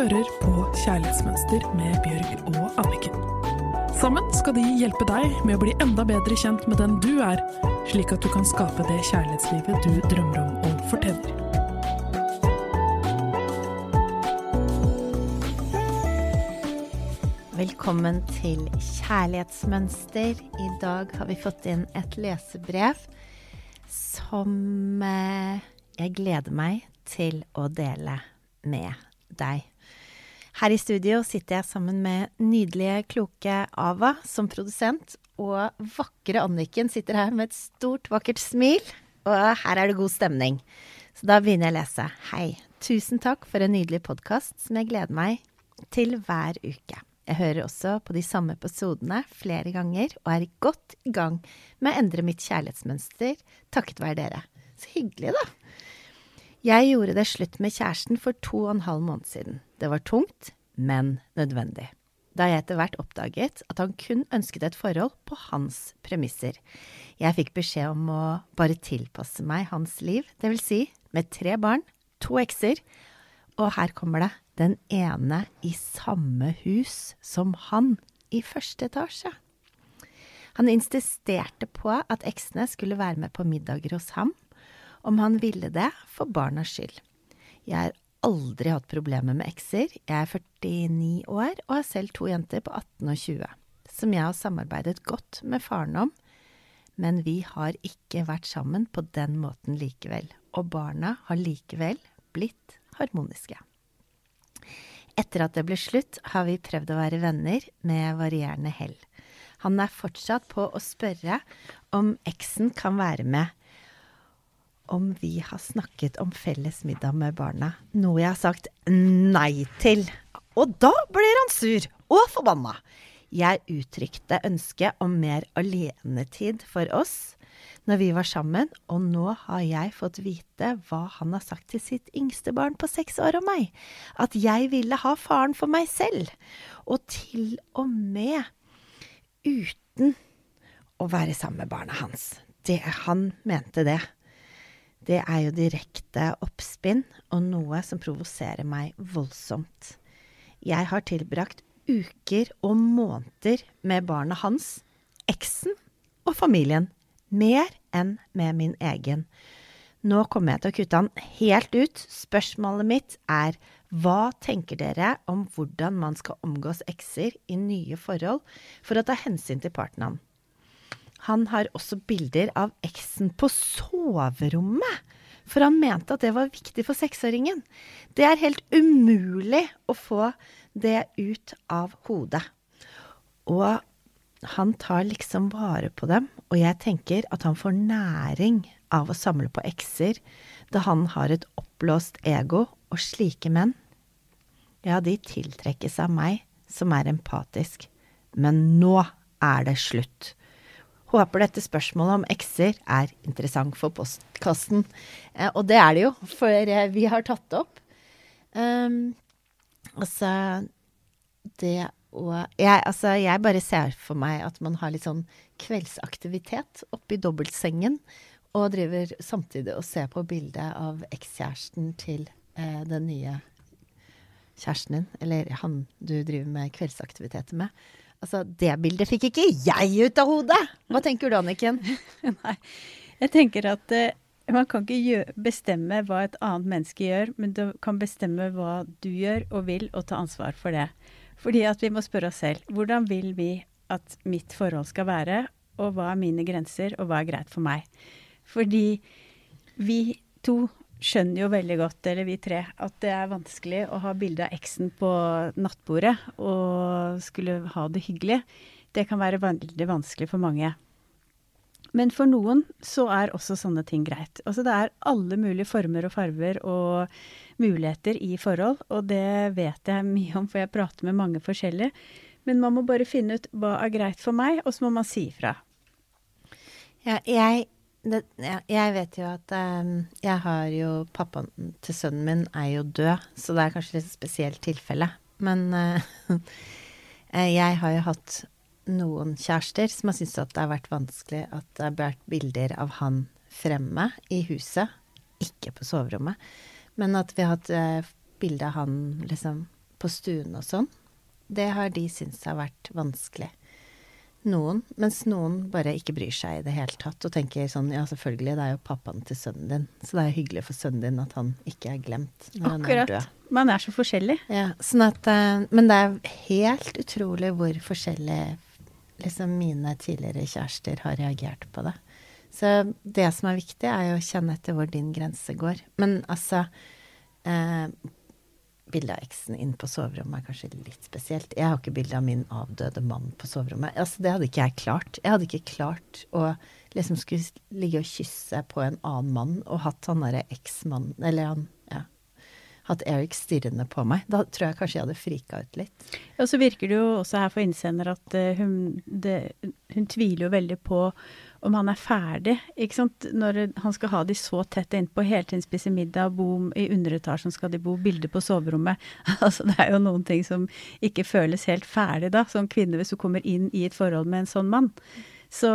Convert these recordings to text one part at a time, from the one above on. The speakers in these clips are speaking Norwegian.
hører på Kjærlighetsmønster med Bjørg og Anniken. Sammen skal de hjelpe deg med å bli enda bedre kjent med den du er, slik at du kan skape det kjærlighetslivet du drømmer om og fortjener. Velkommen til Kjærlighetsmønster. I dag har vi fått inn et lesebrev som eh, jeg gleder meg til å dele med deg. Her i studio sitter jeg sammen med nydelige, kloke Ava som produsent, og vakre Anniken sitter her med et stort, vakkert smil. Og her er det god stemning. Så da begynner jeg å lese. Hei. Tusen takk for en nydelig podkast som jeg gleder meg til hver uke. Jeg hører også på de samme episodene flere ganger og er godt i gang med å endre mitt kjærlighetsmønster takket være dere. Så hyggelig, da. Jeg gjorde det slutt med kjæresten for to og en halv måned siden. Det var tungt, men nødvendig. Da jeg etter hvert oppdaget at han kun ønsket et forhold på hans premisser. Jeg fikk beskjed om å bare tilpasse meg hans liv, det vil si med tre barn, to ekser, og her kommer det, den ene i samme hus som han, i første etasje. Han insisterte på at eksene skulle være med på middager hos ham, om han ville det for barnas skyld. Jeg har aldri hatt problemer med ekser. Jeg er 49 år og har selv to jenter på 18 og 20, som jeg har samarbeidet godt med faren om, men vi har ikke vært sammen på den måten likevel, og barna har likevel blitt harmoniske. Etter at det ble slutt, har vi prøvd å være venner med varierende hell. Han er fortsatt på å spørre om eksen kan være med, om vi har snakket om felles middag med barna, noe jeg har sagt nei til. Og da blir han sur og forbanna. Jeg uttrykte ønske om mer alenetid for oss når vi var sammen, og nå har jeg fått vite hva han har sagt til sitt yngste barn på seks år om meg. At jeg ville ha faren for meg selv. Og til og med uten å være sammen med barna hans. Det, han mente det det er jo direkte oppspinn og noe som provoserer meg voldsomt. Jeg har tilbrakt uker og måneder med barna hans, eksen og familien, mer enn med min egen. Nå kommer jeg til å kutte han helt ut. Spørsmålet mitt er hva tenker dere om hvordan man skal omgås ekser i nye forhold for å ta hensyn til partneren? Han har også bilder av eksen på soverommet, for han mente at det var viktig for seksåringen. Det er helt umulig å få det ut av hodet. Og han tar liksom vare på dem, og jeg tenker at han får næring av å samle på ekser, da han har et oppblåst ego, og slike menn, ja, de tiltrekkes av meg, som er empatisk. Men nå er det slutt. Håper dette spørsmålet om ekser er interessant for postkassen. Eh, og det er det jo, for eh, vi har tatt det opp. Um, altså Det og jeg, altså, jeg bare ser for meg at man har litt sånn kveldsaktivitet oppi dobbeltsengen, og driver samtidig og ser på bildet av ekskjæresten til eh, den nye kjæresten din, eller han du driver med kveldsaktiviteter med. Altså, det bildet fikk ikke jeg ut av hodet! Hva tenker du, Anniken? Nei, jeg tenker at uh, man kan ikke bestemme hva et annet menneske gjør, men du kan bestemme hva du gjør og vil, og ta ansvar for det. Fordi at vi må spørre oss selv hvordan vil vi at mitt forhold skal være, og hva er mine grenser, og hva er greit for meg. Fordi vi to skjønner jo veldig godt, eller vi tre, at det er vanskelig å ha bilde av eksen på nattbordet og skulle ha det hyggelig. Det kan være veldig vanskelig for mange. Men for noen så er også sånne ting greit. Altså det er alle mulige former og farver og muligheter i forhold, og det vet jeg mye om, for jeg prater med mange forskjellige. Men man må bare finne ut hva er greit for meg, og så må man si ifra. Ja, jeg det, jeg vet jo at um, jeg har jo Pappaen til sønnen min er jo død, så det er kanskje et spesielt tilfelle. Men uh, jeg har jo hatt noen kjærester som har syntes at det har vært vanskelig at det har vært bilder av han fremme i huset. Ikke på soverommet, men at vi har hatt uh, bilde av han liksom på stuen og sånn. Det har de syntes har vært vanskelig. Noen, mens noen bare ikke bryr seg i det hele tatt og tenker sånn ja, selvfølgelig, det er jo pappaen til sønnen din, så det er hyggelig for sønnen din at han ikke er glemt når Akkurat. han er død. Man er så forskjellig. Ja, sånn at, eh, men det er helt utrolig hvor forskjellig liksom mine tidligere kjærester har reagert på det. Så det som er viktig, er jo å kjenne etter hvor din grense går. Men altså eh, Bilde av eksen inn på soverommet er kanskje litt spesielt. Jeg har ikke bilde av min avdøde mann på soverommet. Altså, det hadde ikke jeg klart. Jeg hadde ikke klart å liksom skulle ligge og kysse på en annen mann og hatt han derre eksmannen Eller han ja, hatt Eric stirrende på meg. Da tror jeg kanskje jeg hadde frika ut litt. Og så virker det jo også her for innsender at uh, hun, det, hun tviler jo veldig på om han er ferdig. ikke sant? Når han skal ha de så tett innpå, hele tiden spise middag, bo i underetasjen skal de bo, bilder på soverommet. altså Det er jo noen ting som ikke føles helt ferdig da, som kvinne hvis du kommer inn i et forhold med en sånn mann. Så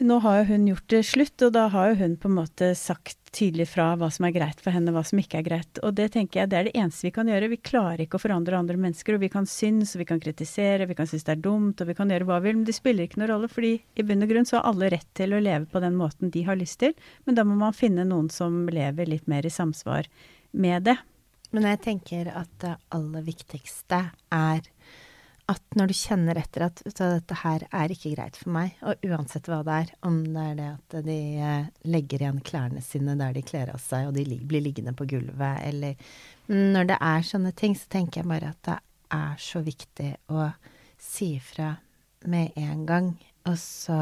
nå har jo hun gjort det slutt, og da har jo hun på en måte sagt tydelig fra hva som er greit for henne, hva som ikke er greit. Og det tenker jeg det er det eneste vi kan gjøre. Vi klarer ikke å forandre andre mennesker, og vi kan synes, og vi kan kritisere, vi kan synes det er dumt, og vi kan gjøre hva vi vil, men det spiller ikke noen rolle, fordi i bunn og grunn så har alle rett til å leve på den måten de har lyst til, men da må man finne noen som lever litt mer i samsvar med det. Men jeg tenker at det aller viktigste er at når du kjenner etter at dette her er ikke greit for meg, og uansett hva det er, om det er det at de eh, legger igjen klærne sine der de kler av seg, og de blir liggende på gulvet, eller Når det er sånne ting, så tenker jeg bare at det er så viktig å si ifra med en gang, og så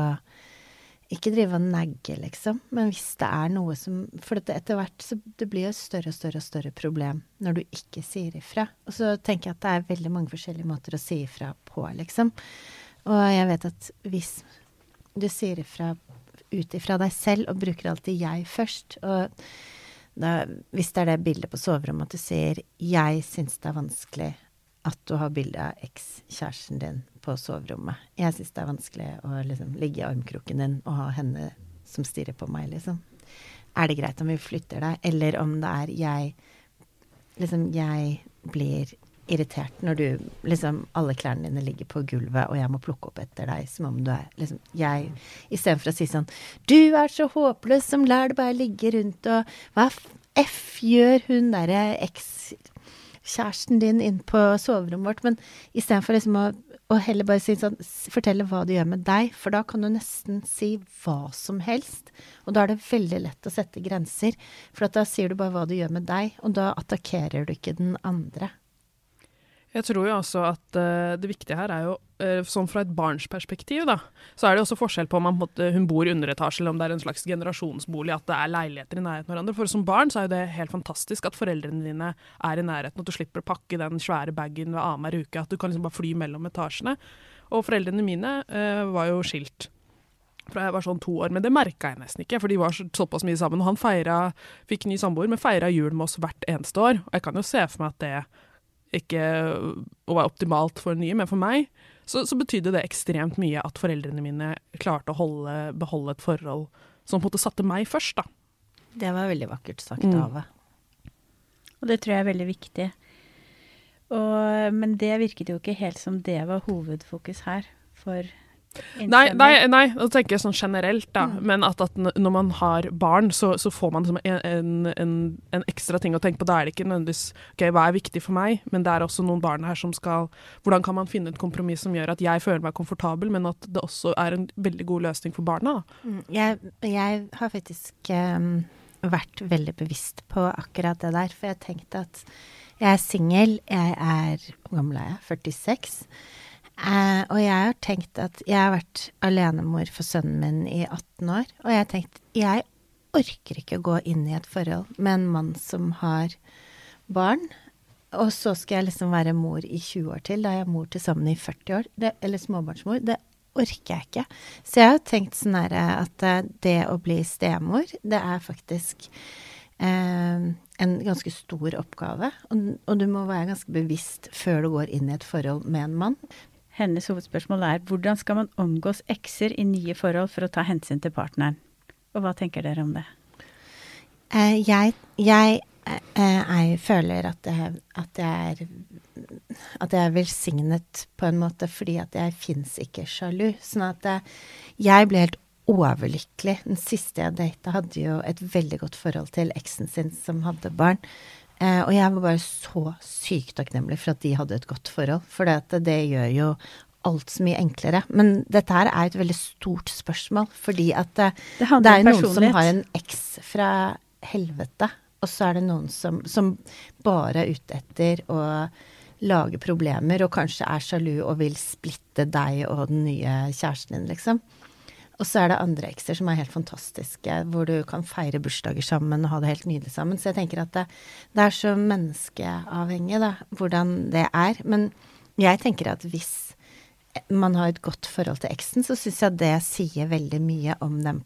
ikke drive og negge, liksom. Men hvis det er noe som For etter hvert så det blir jo et større og større og større problem når du ikke sier ifra. Og så tenker jeg at det er veldig mange forskjellige måter å si ifra på, liksom. Og jeg vet at hvis du sier ifra ut ifra deg selv og bruker alltid 'jeg' først, og da, hvis det er det bildet på soverommet at du sier 'jeg syns det er vanskelig at du har bilde av ekskjæresten din på soverommet. Jeg syns det er vanskelig å liksom ligge i armkroken din og ha henne som stirrer på meg, liksom. Er det greit om vi flytter deg, eller om det er jeg Liksom, jeg blir irritert når du liksom Alle klærne dine ligger på gulvet, og jeg må plukke opp etter deg som om du er liksom Jeg Istedenfor å si sånn Du er så håpløs som lar det bare ligge rundt, og hva f gjør hun derre eks kjæresten din inn på soverommet vårt, men istedenfor liksom å, å heller bare si sånn Fortelle hva det gjør med deg, for da kan du nesten si hva som helst. Og da er det veldig lett å sette grenser, for da sier du bare hva det gjør med deg, og da attakkerer du ikke den andre. Jeg tror jo også at uh, det viktige her er jo, uh, sånn fra et barns perspektiv, da, så er det også forskjell på om man, måtte, hun bor i underetasje eller om det er en slags generasjonsbolig, at det er leiligheter i nærheten av hverandre. For som barn så er jo det helt fantastisk at foreldrene dine er i nærheten, at du slipper å pakke den svære bagen ved annenhver uke, at du kan liksom bare fly mellom etasjene. Og foreldrene mine uh, var jo skilt fra jeg var sånn to år, men det merka jeg nesten ikke, for de var såpass mye sammen. Og han feira, fikk ny samboer, men feira jul med oss hvert eneste år. Og jeg kan jo se for meg at det ikke å være optimalt for nye, men for meg så, så betydde det ekstremt mye at foreldrene mine klarte å holde, beholde et forhold som på en måte satte meg først, da. Det var veldig vakkert sagt, mm. Ave. Og det tror jeg er veldig viktig. Og, men det virket jo ikke helt som det var hovedfokus her for Nei, nei, nei, da tenker jeg sånn generelt, da. Mm. Men at, at, når man har barn, så, så får man liksom en, en, en, ekstra ting å tenke på. Da er det ikke nødvendigvis OK, hva er viktig for meg, men det er også noen barn her som skal Hvordan kan man finne et kompromiss som gjør at jeg føler meg komfortabel, men at det også er en veldig god løsning for barna? Mm, jeg, jeg, har faktisk um, vært veldig bevisst på akkurat det der, for jeg tenkte at jeg er singel, jeg er Hvor gammel er jeg? 46. Eh, og jeg har tenkt at jeg har vært alenemor for sønnen min i 18 år. Og jeg har tenkt jeg orker ikke å gå inn i et forhold med en mann som har barn. Og så skal jeg liksom være mor i 20 år til. Da er jeg mor til sammen i 40 år. Det, eller småbarnsmor. Det orker jeg ikke. Så jeg har tenkt sånn her at eh, det å bli stemor, det er faktisk eh, en ganske stor oppgave. Og, og, du må være ganske bevisst før du går inn i et forhold med en mann. Hennes hovedspørsmål er hvordan skal man omgås ekser i nye forhold for å ta hensyn til partneren? Og hva tenker dere om det? Uh, jeg, jeg jeg, jeg føler at jeg, at jeg er At jeg er velsignet på en måte fordi at jeg fins ikke sjalu. Sånn at jeg, jeg ble helt overlykkelig. Den siste jeg data, hadde jo et veldig godt forhold til eksen sin som hadde barn. Eh, og jeg var bare så sykt takknemlig for at de hadde et godt forhold. For det, det gjør jo alt så mye enklere. Men dette her er et veldig stort spørsmål, fordi at det, Det det er noen som har en eks fra helvete, og så er det noen som, som bare er ute etter å lage problemer, og kanskje er sjalu og vil splitte deg og den nye kjæresten din, liksom. Og så er det andre ekser som er helt fantastiske, hvor du kan feire bursdager sammen og ha det helt nydelig sammen. Så jeg tenker at det, det er så menneskeavhengig, da, hvordan det er. Men jeg tenker at hvis man har et godt forhold til eksen, så syns jeg det sier veldig mye om den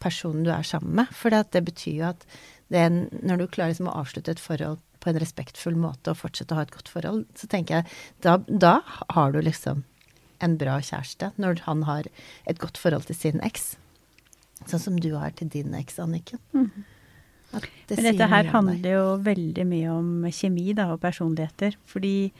personen du er sammen med. For det betyr jo at det, når du klarer liksom å avslutte et forhold på en respektfull måte og fortsette å ha et godt forhold, så tenker jeg da, da har du liksom en bra kjæreste. Når han har et godt forhold til sin eks. Sånn som du har til din eks, Anniken. At det Men dette her handler jo veldig mye om kjemi da, og personligheter. Fordi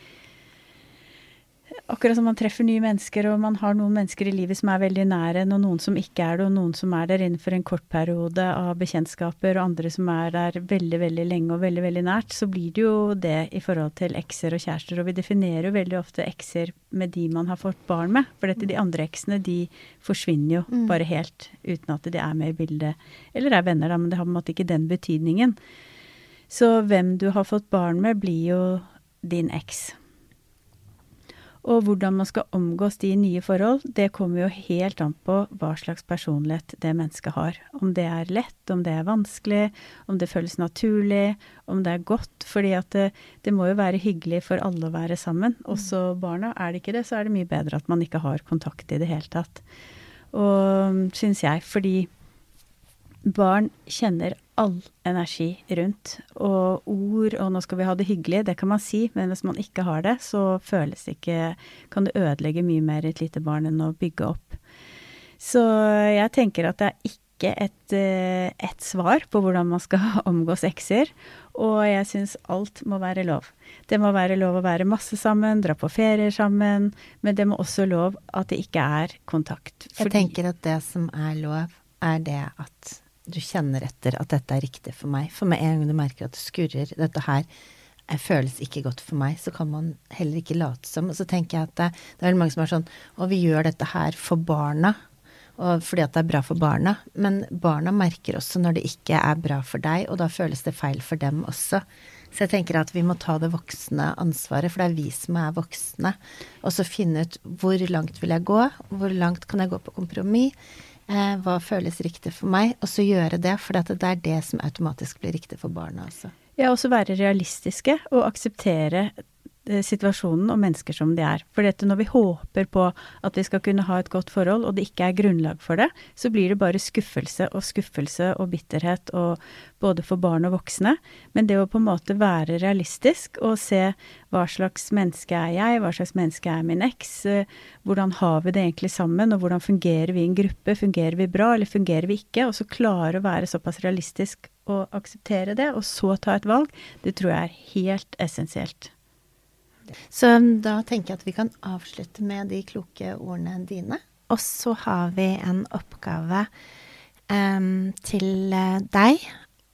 akkurat som man treffer nye mennesker, og man har noen mennesker i livet som er veldig nære, og noen som ikke er det, og noen som er der innenfor en kort periode av bekjentskaper, og andre som er der veldig, veldig lenge og veldig, veldig nært, så blir det jo det i forhold til ekser og kjærester. Og vi definerer jo veldig ofte ekser med de man har fått barn med. For dette, de andre eksene, de forsvinner jo Mm. bare helt uten at de er med i bildet. Eller er venner, da, men det har på en måte ikke den betydningen. Så hvem du har fått barn med, blir jo din eks. Og hvordan man skal omgås de nye forhold, det kommer jo helt an på hva slags personlighet det mennesket har. Om det er lett, om det er vanskelig, om det føles naturlig, om det er godt. Fordi at det, det må jo være hyggelig for alle å være sammen, også barna. Er det ikke det, så er det mye bedre at man ikke har kontakt i det hele tatt. Og syns jeg, fordi barn kjenner all energi rundt. Og ord og 'nå skal vi ha det hyggelig', det kan man si, men hvis man ikke har det, så føles det ikke Kan det ødelegge mye mer et lite barn enn å bygge opp. Så jeg tenker at det er ikke et, eh, et svar på hvordan man skal omgås ekser. Og jeg syns alt må være lov. Det må være lov å være masse sammen, dra på ferier sammen, men det må også lov at det ikke er kontakt. Jeg tenker at det som er lov, er det at du kjenner etter at dette er riktig for meg. For med en gang du merker at det skurrer, dette her det føles ikke godt for meg, så kan man heller ikke late som. Og så tenker jeg at det, det er veldig mange som er sånn Å, vi gjør dette her for barna. Og fordi at det er bra for barna. Men barna merker også når det ikke er bra for deg, og da føles det feil for dem også. Så jeg tenker at vi må ta det voksne ansvaret, for det er vi som er voksne. Og så finne ut hvor langt vil jeg gå, hvor langt kan jeg gå på kompromiss. Eh, hva føles riktig for meg? Og så gjøre det, for det er det som automatisk blir riktig for barna også. Ja, også være realistiske og akseptere situasjonen og mennesker som de er. For dette når vi håper på at vi skal kunne ha et godt forhold, og det ikke er grunnlag for det, så blir det bare skuffelse og skuffelse og bitterhet og både for barn og voksne. Men det å på en måte være realistisk og se hva slags menneske er jeg, hva slags menneske er min eks, eh, hvordan har vi det egentlig sammen, og hvordan fungerer vi i en gruppe, fungerer vi bra, eller fungerer vi ikke, og så klare å være såpass realistisk og akseptere det, og så ta et valg, det tror jeg er helt essensielt. Så da tenker jeg at vi kan avslutte med de kloke ordene dine. Og så har vi en oppgave um, til eh, deg.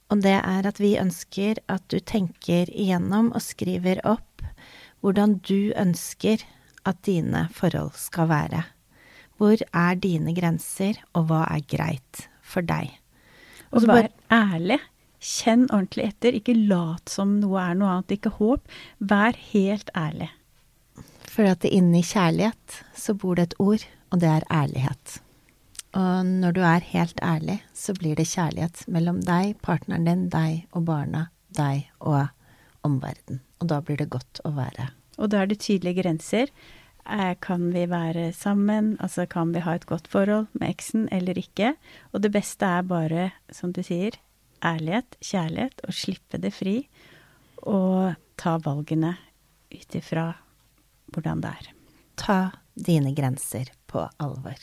Og det er at vi ønsker at du tenker igjennom og skriver opp hvordan du ønsker at dine forhold skal være. Hvor er dine grenser, og hva er greit for deg? Og så bare ærlig. Kjenn ordentlig etter. Ikke lat som noe er noe annet. Ikke håp. Vær helt ærlig. For at inni kjærlighet så bor det et ord, og det er ærlighet. Og når du er helt ærlig, så blir det kjærlighet mellom deg, partneren din, deg og barna, deg og omverdenen. Og da blir det godt å være. Og da er det tydelige grenser. Eh, Kan vi være sammen? Altså kan vi ha et godt forhold med eksen eller ikke? Og det beste er bare, som du sier, ærlighet, kjærlighet, og slippe det fri. Og ta valgene ut ifra hvordan det er. Ta dine grenser på alvor.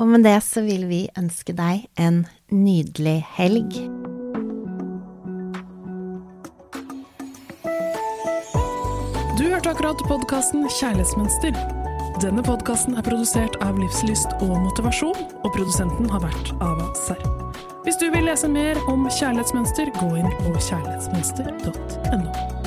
Og med det så vil vi ønske deg en nydelig helg. Du hørte akkurat podkasten Kjærlighetsmønster. Denne podkasten er produsert av Livslyst og Motivasjon, og produsenten har vært Ava Serp. Hvis du vil lese mer om kjærlighetsmønster, gå inn på kjærlighetsmønster.no.